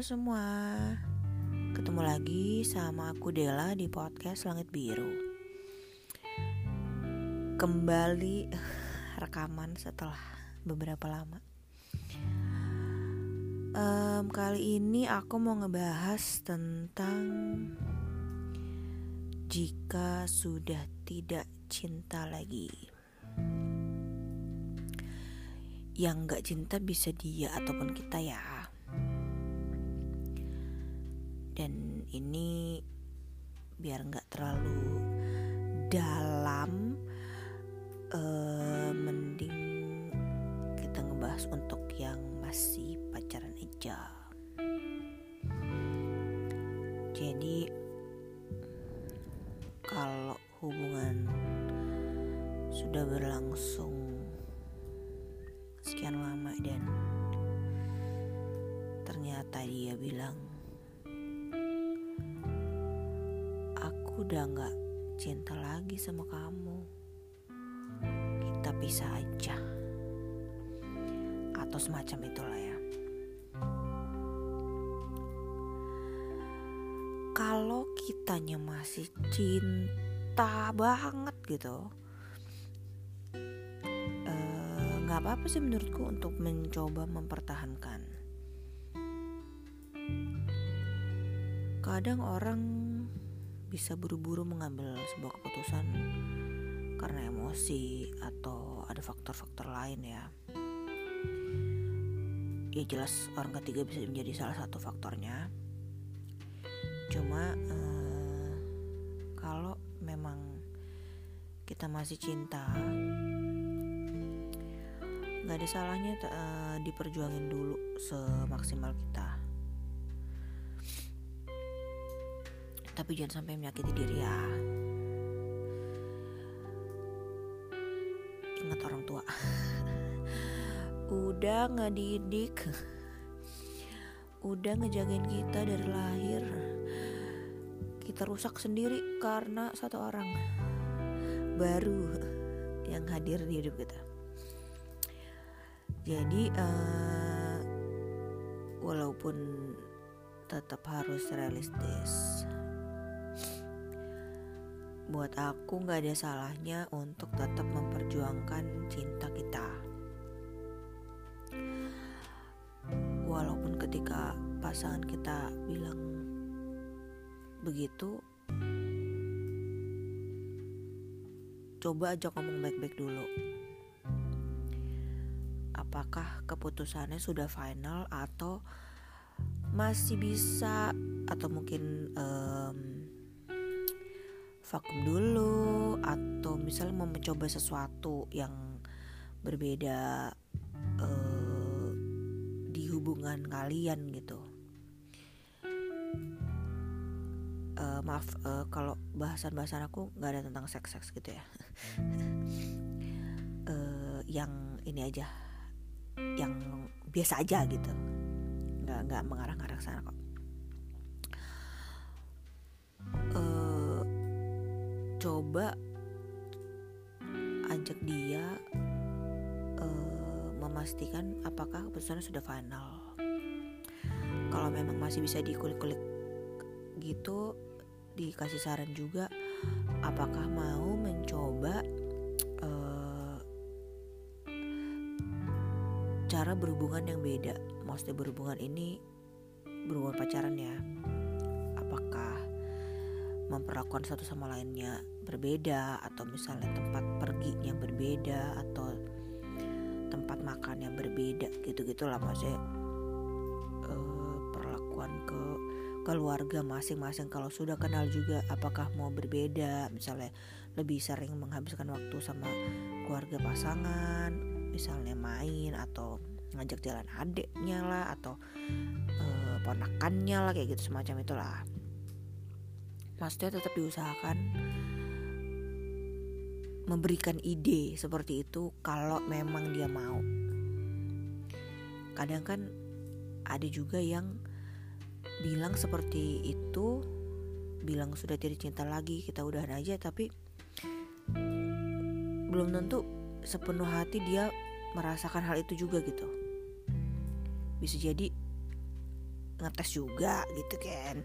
Semua. Ketemu lagi sama aku Dela di podcast Langit Biru. Kembali rekaman setelah beberapa lama. Um, Kali ini aku mau ngebahas tentang Jika sudah tidak cinta lagi. Yang gak cinta bisa dia ataupun kita ya dan ini biar nggak terlalu dalam uh, mending kita ngebahas untuk yang masih pacaran aja. Jadi kalau hubungan sudah berlangsung sekian lama dan ternyata dia bilang udah gak cinta lagi sama kamu. Kita pisah aja. Atau semacam itulah ya. Kalau kitanya masih cinta banget gitu eh, nggak apa-apa sih menurutku untuk mencoba mempertahankan. Kadang orang bisa buru-buru mengambil sebuah keputusan karena emosi atau ada faktor-faktor lain ya. Ya jelas orang ketiga bisa menjadi salah satu faktornya. Cuma eh, kalau memang kita masih cinta, nggak ada salahnya eh, diperjuangin dulu semaksimal kita. Tapi jangan sampai menyakiti diri ya. Ingat orang tua. Udah ngedidik. Udah ngejagain kita dari lahir. Kita rusak sendiri karena satu orang. Baru yang hadir di hidup kita. Jadi uh, walaupun tetap harus realistis buat aku gak ada salahnya untuk tetap memperjuangkan cinta kita. Walaupun ketika pasangan kita bilang begitu, coba aja ngomong baik-baik dulu. Apakah keputusannya sudah final atau masih bisa atau mungkin um, vakum dulu atau misalnya mau mencoba sesuatu yang berbeda uh, di hubungan kalian gitu. Uh, maaf uh, kalau bahasan-bahasan aku nggak ada tentang seks-seks gitu ya. Uh, yang ini aja yang biasa aja gitu. Nggak nggak mengarah-ngarah ke sana kok coba ajak dia uh, memastikan apakah keputusannya sudah final. Kalau memang masih bisa dikulik-kulik gitu, dikasih saran juga apakah mau mencoba uh, cara berhubungan yang beda. Maksudnya berhubungan ini berhubungan pacaran ya memperlakukan satu sama lainnya berbeda atau misalnya tempat perginya berbeda atau tempat makannya berbeda gitu gitulah maksudnya. Uh, perlakuan ke keluarga masing-masing. Kalau sudah kenal juga apakah mau berbeda? Misalnya lebih sering menghabiskan waktu sama keluarga pasangan misalnya main atau ngajak jalan adiknya lah atau uh, ponakannya lah kayak gitu semacam itulah maksudnya tetap diusahakan memberikan ide seperti itu kalau memang dia mau. Kadang kan ada juga yang bilang seperti itu bilang sudah tidak cinta lagi kita udahan aja tapi belum tentu sepenuh hati dia merasakan hal itu juga gitu. Bisa jadi ngetes juga gitu kan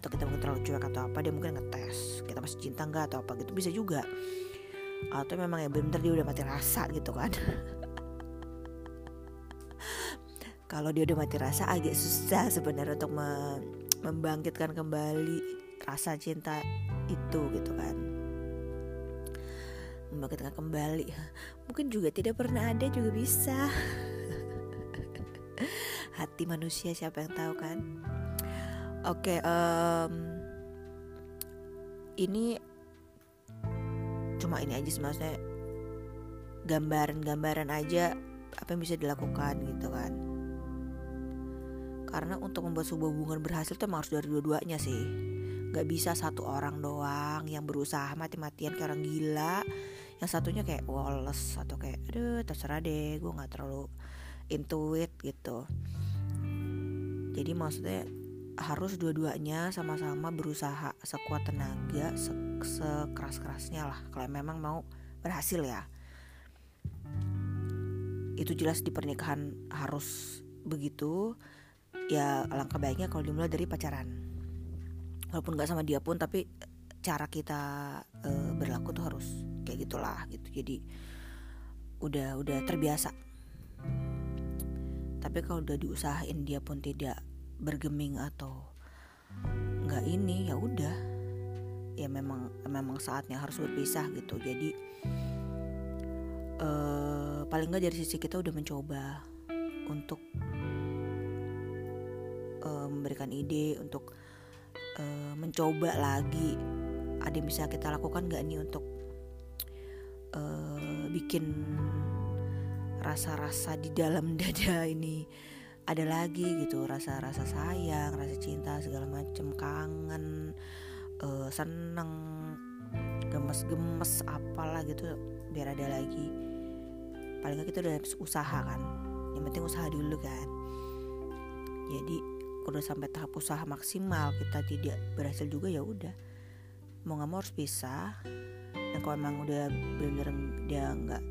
atau kita mungkin terlalu cuek atau apa dia mungkin ngetes kita masih cinta nggak atau apa gitu bisa juga. Atau memang ya bener dia udah mati rasa gitu kan. Kalau dia udah mati rasa agak susah sebenarnya untuk me membangkitkan kembali rasa cinta itu gitu kan. Membangkitkan kembali. Mungkin juga tidak pernah ada juga bisa. Hati manusia siapa yang tahu kan oke okay, um, ini cuma ini aja sih maksudnya gambaran-gambaran aja apa yang bisa dilakukan gitu kan. Karena untuk membuat sebuah hubungan berhasil tuh harus dari dua-duanya sih. Gak bisa satu orang doang yang berusaha mati-matian kayak orang gila Yang satunya kayak woles atau kayak aduh terserah deh gue gak terlalu intuit gitu. Jadi maksudnya harus dua-duanya sama-sama berusaha sekuat tenaga se sekeras-kerasnya lah kalau memang mau berhasil ya. Itu jelas di pernikahan harus begitu. Ya alangkah baiknya kalau dimulai dari pacaran. Walaupun nggak sama dia pun tapi cara kita e, berlaku tuh harus kayak gitulah gitu. Jadi udah udah terbiasa. Tapi kalau udah diusahain dia pun tidak bergeming atau nggak ini ya udah. Ya memang memang saatnya harus berpisah gitu. Jadi uh, paling nggak dari sisi kita udah mencoba untuk uh, memberikan ide untuk uh, mencoba lagi. Ada yang bisa kita lakukan nggak nih untuk bikin rasa-rasa di dalam dada ini ada lagi gitu rasa-rasa sayang rasa cinta segala macem kangen uh, seneng gemes-gemes apalah gitu biar ada lagi. Paling nggak kita udah usaha kan yang penting usaha dulu kan. Jadi udah sampai tahap usaha maksimal kita tidak berhasil juga ya udah. Mau nggak mau harus pisah. Dan kalau emang udah bener-bener dia nggak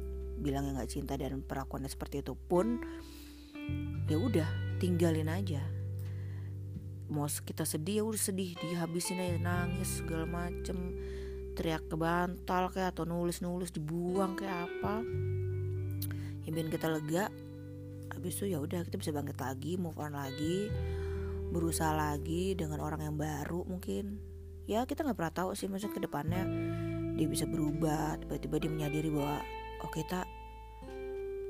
bilang nggak cinta dan perlakuannya seperti itu pun ya udah tinggalin aja. Mau kita sedih ya udah sedih dihabisin aja nangis segala macem. Teriak ke bantal kayak atau nulis nulis dibuang kayak apa. Ya biar kita lega. Habis itu ya udah kita bisa bangkit lagi move on lagi berusaha lagi dengan orang yang baru mungkin. Ya kita nggak pernah tahu sih maksudnya ke depannya dia bisa berubah tiba-tiba dia menyadari bahwa oh kita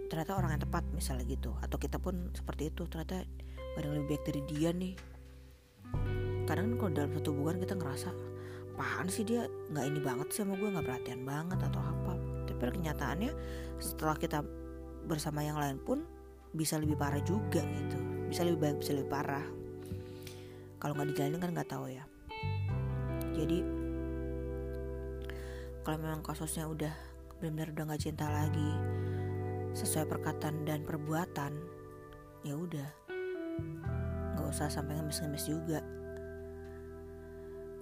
ternyata orang yang tepat misalnya gitu. Atau kita pun seperti itu ternyata ada lebih baik dari dia nih. Kadang kalau dalam satu hubungan kita ngerasa apaan sih dia? Nggak ini banget sih sama gue nggak perhatian banget atau apa. Tapi kenyataannya setelah kita bersama yang lain pun bisa lebih parah juga gitu. Bisa lebih baik bisa lebih parah. Kalau nggak dijalanin kan nggak tahu ya. Jadi kalau memang kasusnya udah benar-benar udah nggak cinta lagi sesuai perkataan dan perbuatan ya udah. Nggak usah sampai ngemis-ngemis juga.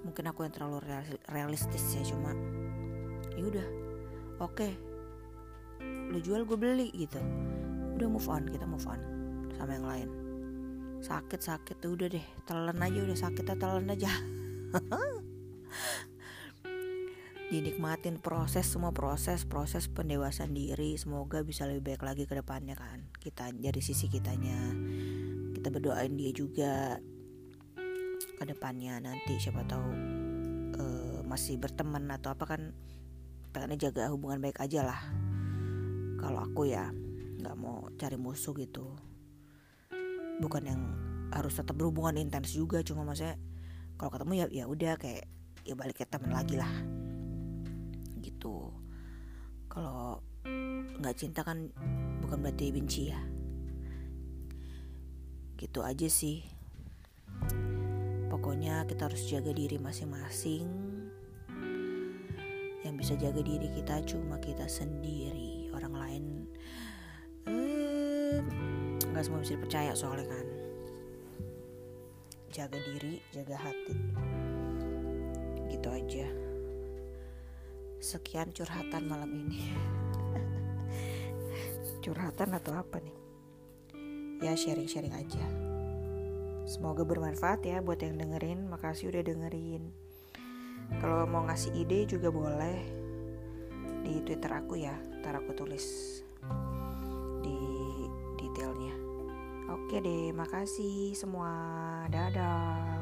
Mungkin aku yang terlalu realistis ya cuma ya udah. Oke okay. lu jual gue beli gitu. Udah move on kita move on sama yang lain. Sakit sakit udah deh telan aja udah sakit telan aja dinikmatin proses semua proses proses pendewasaan diri. Semoga bisa lebih baik lagi ke depannya kan kita dari sisi kitanya. Kita berdoain dia juga ke depannya nanti siapa tahu uh, masih berteman atau apa kan pengennya jaga hubungan baik aja lah. Kalau aku ya nggak mau cari musuh gitu. Bukan yang harus tetap berhubungan intens juga cuma maksudnya kalau ketemu ya ya udah kayak ya balik ke teman lagi lah gitu. Kalau nggak cinta kan bukan berarti benci ya. Gitu aja sih. Pokoknya kita harus jaga diri masing-masing. Yang bisa jaga diri kita cuma kita sendiri orang lain eh, nggak semua bisa dipercaya soalnya kan. Jaga diri jaga hati. Gitu aja Sekian curhatan malam ini. curhatan atau apa nih? Ya sharing-sharing aja. semoga bermanfaat ya buat yang dengerin makasih udah dengerin kalau mau ngasih ide juga boleh di twitter aku ya ntar aku tulis di detailnya oke deh makasih semua dadah